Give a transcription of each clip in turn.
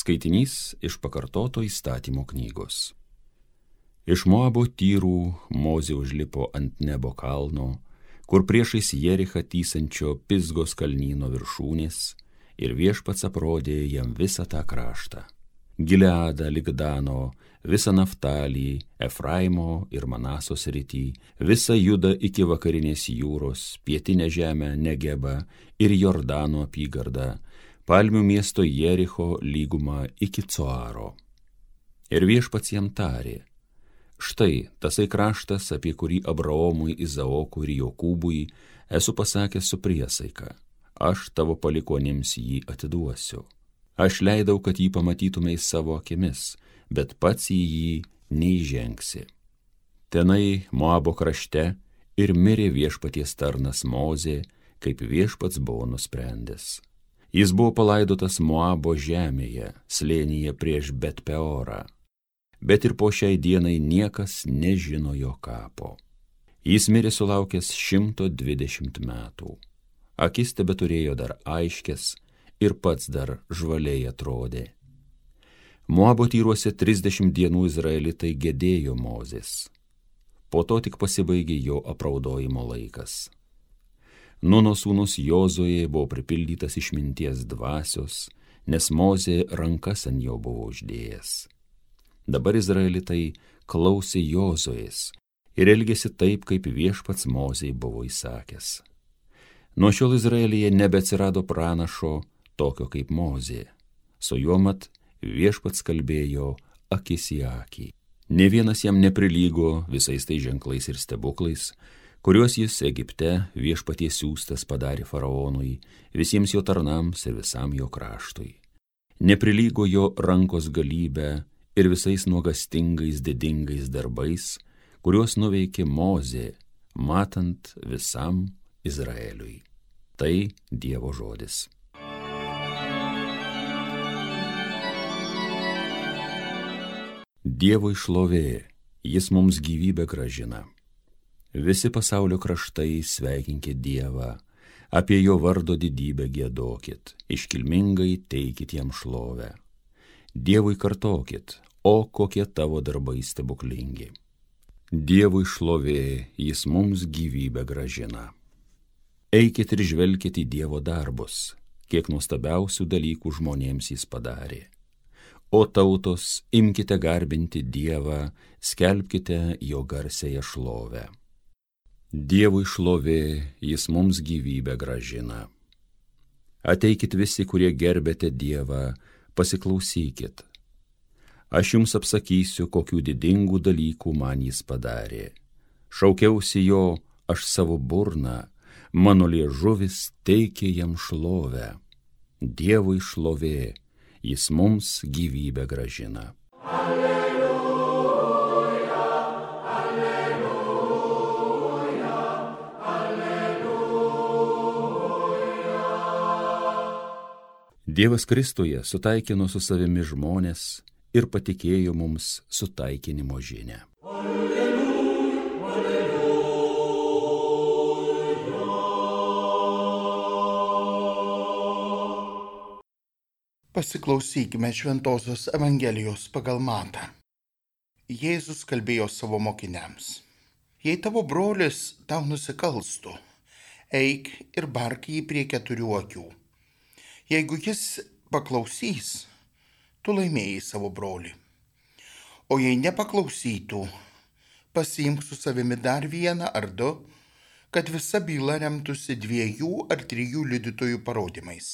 Skaitinys iš pakartoto įstatymo knygos. Iš Moabo tyrų Mozė užlipo ant nebo kalno, kur priešais Jerichą tysančio Pisgos kalnyno viršūnės ir viešpats aprodė jam visą tą kraštą. Gileadą, Ligdano, visą Naftalį, Efraimo ir Manasos rytį, visą Judą iki vakarinės jūros, pietinę žemę Negebą ir Jordano apygardą, palmių miesto Jericho lygumą iki Coaro. Ir viešpats jam tarė, štai tasai kraštas, apie kurį Abraomui, Izaokui ir Jokūbui esu pasakęs su priesaika, aš tavo palikonėms jį atiduosiu. Aš leidau, kad jį pamatytumei savo akimis, bet pats į jį neįžengsi. Tenai Moabo krašte ir mirė viešpaties tarnas Mozė, kaip viešpats buvo nusprendęs. Jis buvo palaidotas Moabo žemėje, slėnyje prieš Betpeorą. Bet ir po šiai dienai niekas nežino jo kapo. Jis mirė sulaukęs 120 metų. Akis tebe turėjo dar aiškės ir pats dar žvaliai atrodė. Moabo tyruose 30 dienų izraelitai gedėjo Mozės. Po to tik pasibaigė jo apraudojimo laikas. Nuno sūnus Jozoje buvo pripildytas išminties dvasios, nes Mozė rankas ant jo buvo uždėjęs. Dabar izraelitai klausė Jozojas ir elgėsi taip, kaip viešpats Mozei buvo įsakęs. Nuo šiol Izraelyje nebeatsirado pranašo tokio kaip Mozė. Su juo mat viešpats kalbėjo akis į akį. Ne vienas jam neprilygo visais tai ženklais ir stebuklais, kuriuos jis Egipte viešpaties siūstas padarė faraonui, visiems jo tarnams ir visam jo kraštui. Neprilygo jo rankos galybę ir visais nuogastingais didingais darbais, kuriuos nuveikė Mozė, matant visam Izraeliui. Tai Dievo žodis. Dievo išlovė, jis mums gyvybę gražina. Visi pasaulio kraštai sveikinkit Dievą, apie jo vardo didybę gėdokit, iškilmingai teikit jam šlovę. Dievui kartokit, o kokie tavo darbai stebuklingi. Dievui šlovė, jis mums gyvybę gražina. Eikit ir žvelkit į Dievo darbus, kiek nuostabiausių dalykų žmonėms jis padarė. O tautos, imkite garbinti Dievą, skelbkite jo garsėje šlovę. Dievui šlovė, jis mums gyvybę gražina. Ateikit visi, kurie gerbėte Dievą, pasiklausykit. Aš jums apsakysiu, kokių didingų dalykų man jis padarė. Šaukiausi jo, aš savo burną, mano liežuvis teikė jam šlovę. Dievui šlovė, jis mums gyvybę gražina. Alleluja. Dievas Kristuje sutaikino su savimi žmonės ir patikėjo mums sutaikinimo žinę. Alleluja, alleluja. Pasiklausykime Šventojios Evangelijos pagal Matą. Jėzus kalbėjo savo mokiniams. Jei tavo brolis tau nusikalstų, eik ir bark jį prie keturių akių Jeigu jis paklausys, tu laimėjai savo brolį. O jei nepaklausytų, pasiimk su savimi dar vieną ar du, kad visa byla remtųsi dviejų ar trijų liudytojų parodymais.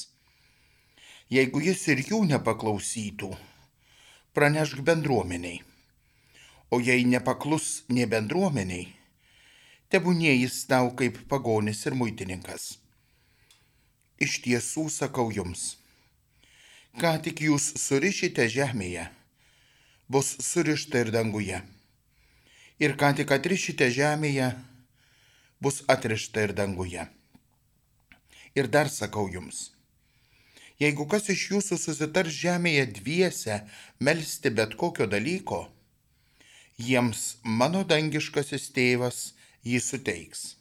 Jeigu jis ir jų nepaklausytų, pranešk bendruomeniai. O jei nepaklus nie bendruomeniai, tebūnie jis tau kaip pagonis ir muitininkas. Iš tiesų sakau jums, ką tik jūs surišite žemėje, bus surišta ir danguje. Ir ką tik atrišite žemėje, bus atrišta ir danguje. Ir dar sakau jums, jeigu kas iš jūsų susitars žemėje dviese melstį bet kokio dalyko, jiems mano dangiškasis tėvas jį suteiks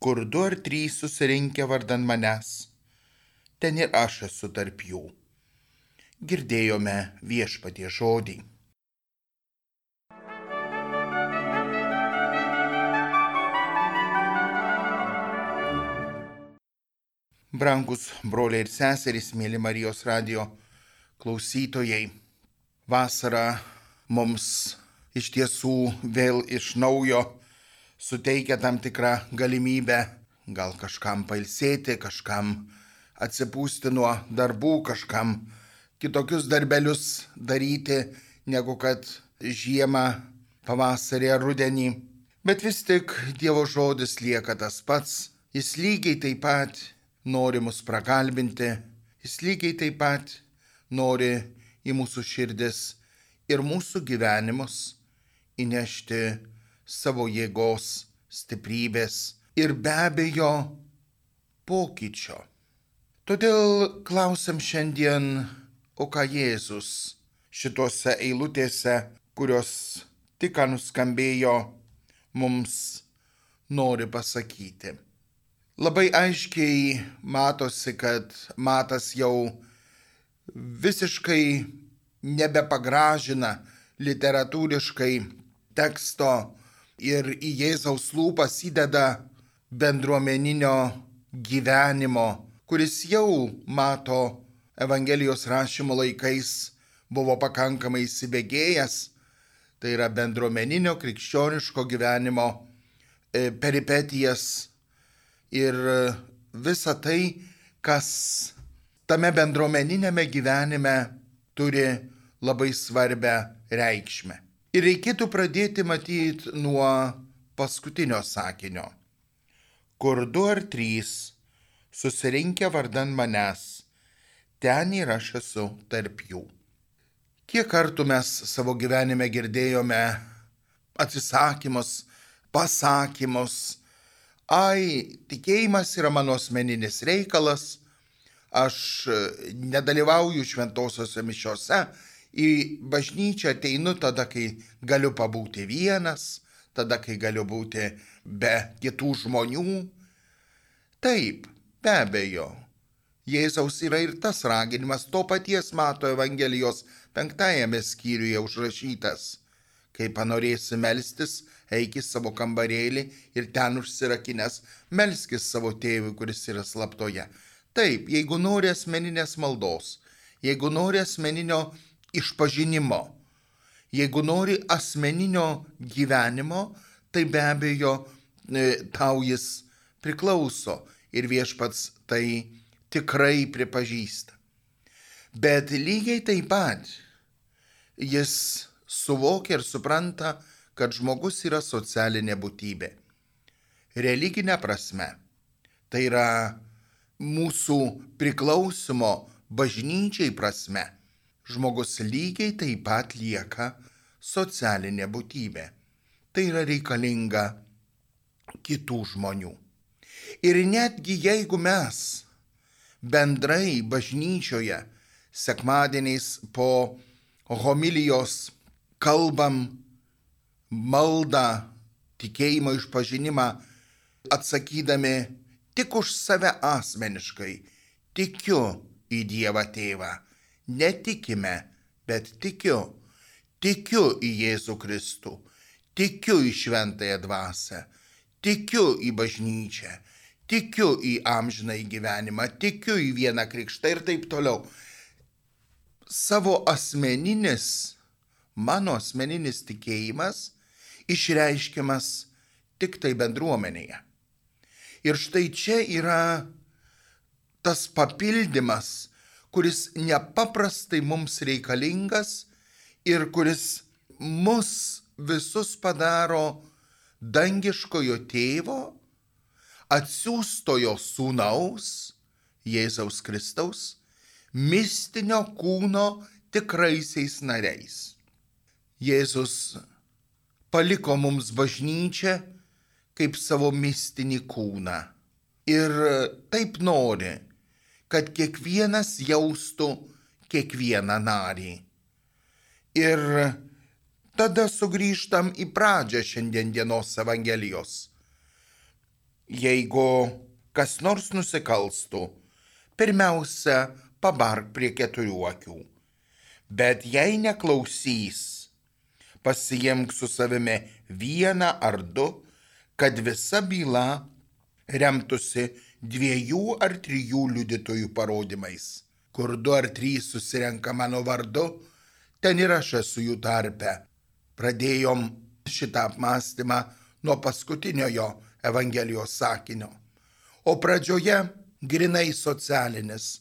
kur du ar trys susirinkę vardan manęs, ten ir aš esu tarp jų. girdėjome viešpatie žodį. Brangus broliai ir seserys, mėly Marijos radio klausytojai, vasara mums iš tiesų vėl iš naujo suteikia tam tikrą galimybę gal kažkam pailsėti, kažkam atsipūsti nuo darbų, kažkam kitokius darbelius daryti, negu kad žiemą, pavasarį ar rudenį. Bet vis tik Dievo žodis lieka tas pats, jis lygiai taip pat nori mus prakalbinti, jis lygiai taip pat nori į mūsų širdis ir mūsų gyvenimus įnešti savo jėgos, stiprybės ir be abejo pokyčio. Todėl klausim šiandien, o ką Jėzus šituose eilutėse, kurios tik ką nuskambėjo, mums nori pasakyti. Labai aiškiai matosi, kad matas jau visiškai nebepagražina literatūriškai teksto ir į Jėzaus lūpas įdeda bendruomeninio gyvenimo, kuris jau mato Evangelijos rašymo laikais buvo pakankamai įsibėgėjęs, tai yra bendruomeninio krikščioniško gyvenimo e, peripetijas ir visa tai, kas tame bendruomeninėme gyvenime turi labai svarbę reikšmę. Ir reikėtų pradėti matyti nuo paskutinio sakinio, kur du ar trys susirinkę vardan manęs, ten ir aš esu tarp jų. Kiek kartų mes savo gyvenime girdėjome atsisakymus, pasakymus, ai, tikėjimas yra mano asmeninis reikalas, aš nedalyvauju šventosiuose mišiuose, į bažnyčią ateinu tada, kai galiu pabūti vienas, tada, kai galiu būti be kitų žmonių. Taip, be abejo, Jėzaus yra ir tas raginimas, to paties mato Evangelijos penktajame skyriuje užrašytas. Kai panorėsi melstis, eik į savo kambarėlį ir ten užsirakinęs melskis savo tėvui, kuris yra slaptoje. Taip, jeigu nori asmeninės maldos, jeigu nori asmeninio išpažinimo, jeigu nori asmeninio gyvenimo, tai be abejo e, tau jis priklauso ir viešpats tai tikrai pripažįsta. Bet lygiai taip pat jis suvokia ir supranta, kad žmogus yra socialinė būtybė. Religinė prasme. Tai yra mūsų priklausimo bažnyčiai prasme. Žmogus lygiai taip pat lieka socialinė būtybė. Tai yra reikalinga kitų žmonių. Ir netgi jeigu mes bendrai bažnyčioje sekmadieniais po homilijos kalbam maldą, tikėjimo išpažinimą, atsakydami tik už save asmeniškai, tikiu į Dievą Tėvą. Netikime, bet tikiu. Tikiu į Jėzų Kristų, tikiu į šventąją dvasę, tikiu į bažnyčią, tikiu į amžiną į gyvenimą, tikiu į vieną krikštą ir taip toliau. Savo asmeninis, mano asmeninis tikėjimas išreiškiamas tik tai bendruomenėje. Ir štai čia yra tas papildymas, kuris nepaprastai mums reikalingas ir kuris mus visus padaro dangiškojo tėvo, atsiųstojo sūnaus, Jėzaus Kristaus, mistinio kūno tikraisiais nariais. Jėzus paliko mums bažnyčią kaip savo mistinį kūną. Ir taip nori, kad kiekvienas jaustų kiekvieną narį. Ir tada sugrįžtam į pradžią šiandienos Evangelijos. Jeigu kas nors nusikalstų, pirmiausia, pabark prie keturių akių. Bet jei neklausys, pasijimk su savimi vieną ar du, kad visa byla remtųsi dviejų ar trijų liudytojų parodymais. Kur du ar trys susirenka mano vardu, ten ir aš esu jų tarpe. Pradėjom šitą apmąstymą nuo paskutiniojo Evangelijos sakinio. O pradžioje grinai socialinis,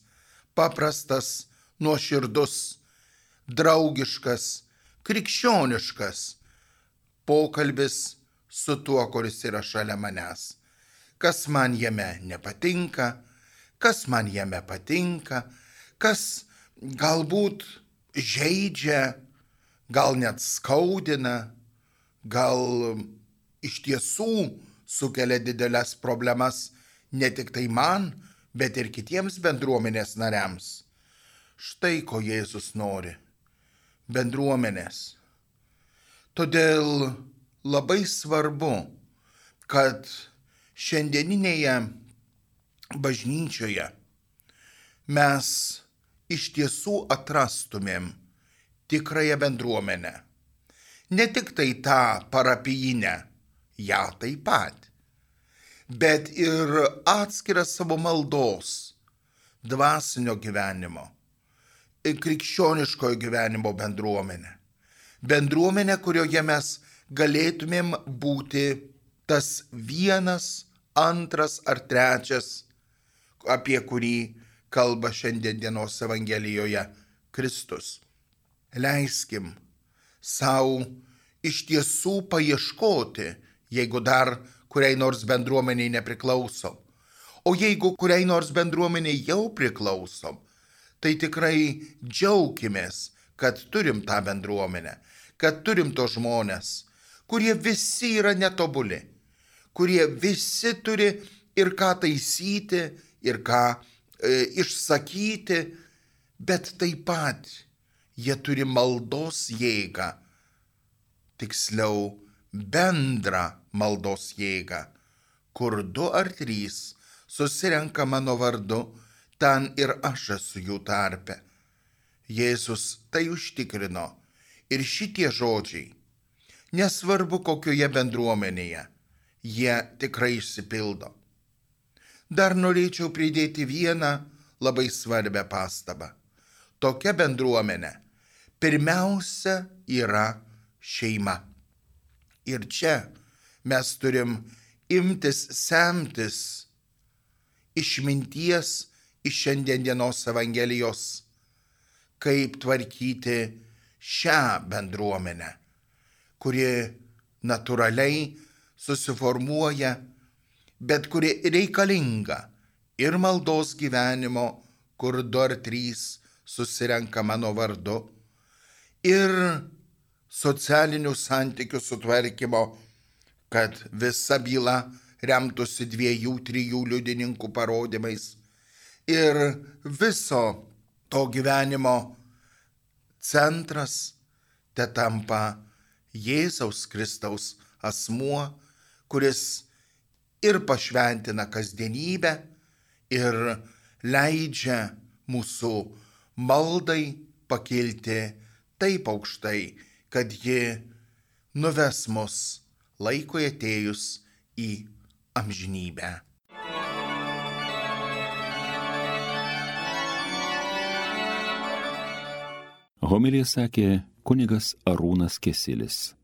paprastas, nuoširdus, draugiškas, krikščioniškas pokalbis su tuo, kuris yra šalia manęs. Kas man jame nepatinka, kas man jame patinka, kas galbūt žaidžia, gal net skaudina, gal iš tiesų sukelia didelės problemas ne tik tai man, bet ir kitiems bendruomenės nariams. Štai ko Jėzus nori - bendruomenės. Todėl labai svarbu, kad šiandieninėje bažnyčioje mes iš tiesų atrastumėm tikrąją bendruomenę. Ne tik tai tą parapijinę, ją taip pat, bet ir atskirą savo maldos, dvasinio gyvenimo, krikščioniškojo gyvenimo bendruomenę. Bendruomenę, kurioje mes galėtumėm būti tas vienas, antras ar trečias, apie kurį kalba šiandienos Evangelijoje Kristus. Leiskim savo iš tiesų paieškoti, jeigu dar kuriai nors bendruomeniai nepriklausom. O jeigu kuriai nors bendruomeniai jau priklausom, tai tikrai džiaugimės, kad turim tą bendruomenę, kad turim to žmonės, kurie visi yra netobuli, kurie visi turi ir ką taisyti, ir ką e, išsakyti, bet taip pat jie turi maldos jėgą, tiksliau bendrą maldos jėgą, kur du ar trys susirenka mano vardu, ten ir aš esu jų tarpe. Jėzus tai užtikrino ir šitie žodžiai, nesvarbu kokioje bendruomenėje, jie tikrai išsipildo. Dar norėčiau pridėti vieną labai svarbę pastabą. Tokia bendruomenė pirmiausia yra šeima. Ir čia mes turim imtis semtis išminties iš šiandienos Evangelijos, kaip tvarkyti šią bendruomenę, kuri natūraliai susiformuoja bet kuri reikalinga ir maldos gyvenimo, kur du ar trys susirenka mano vardu, ir socialinių santykių sutvarkymo, kad visa byla remtųsi dviejų, trijų liudininkų parodymais ir viso to gyvenimo centras te tampa Jėzaus Kristaus asmuo, kuris ir pašventina kasdienybę, ir leidžia mūsų maldai pakilti taip aukštai, kad ji nuves mus laikui atėjus į amžinybę. Homilija sakė kunigas Arūnas Kesilis.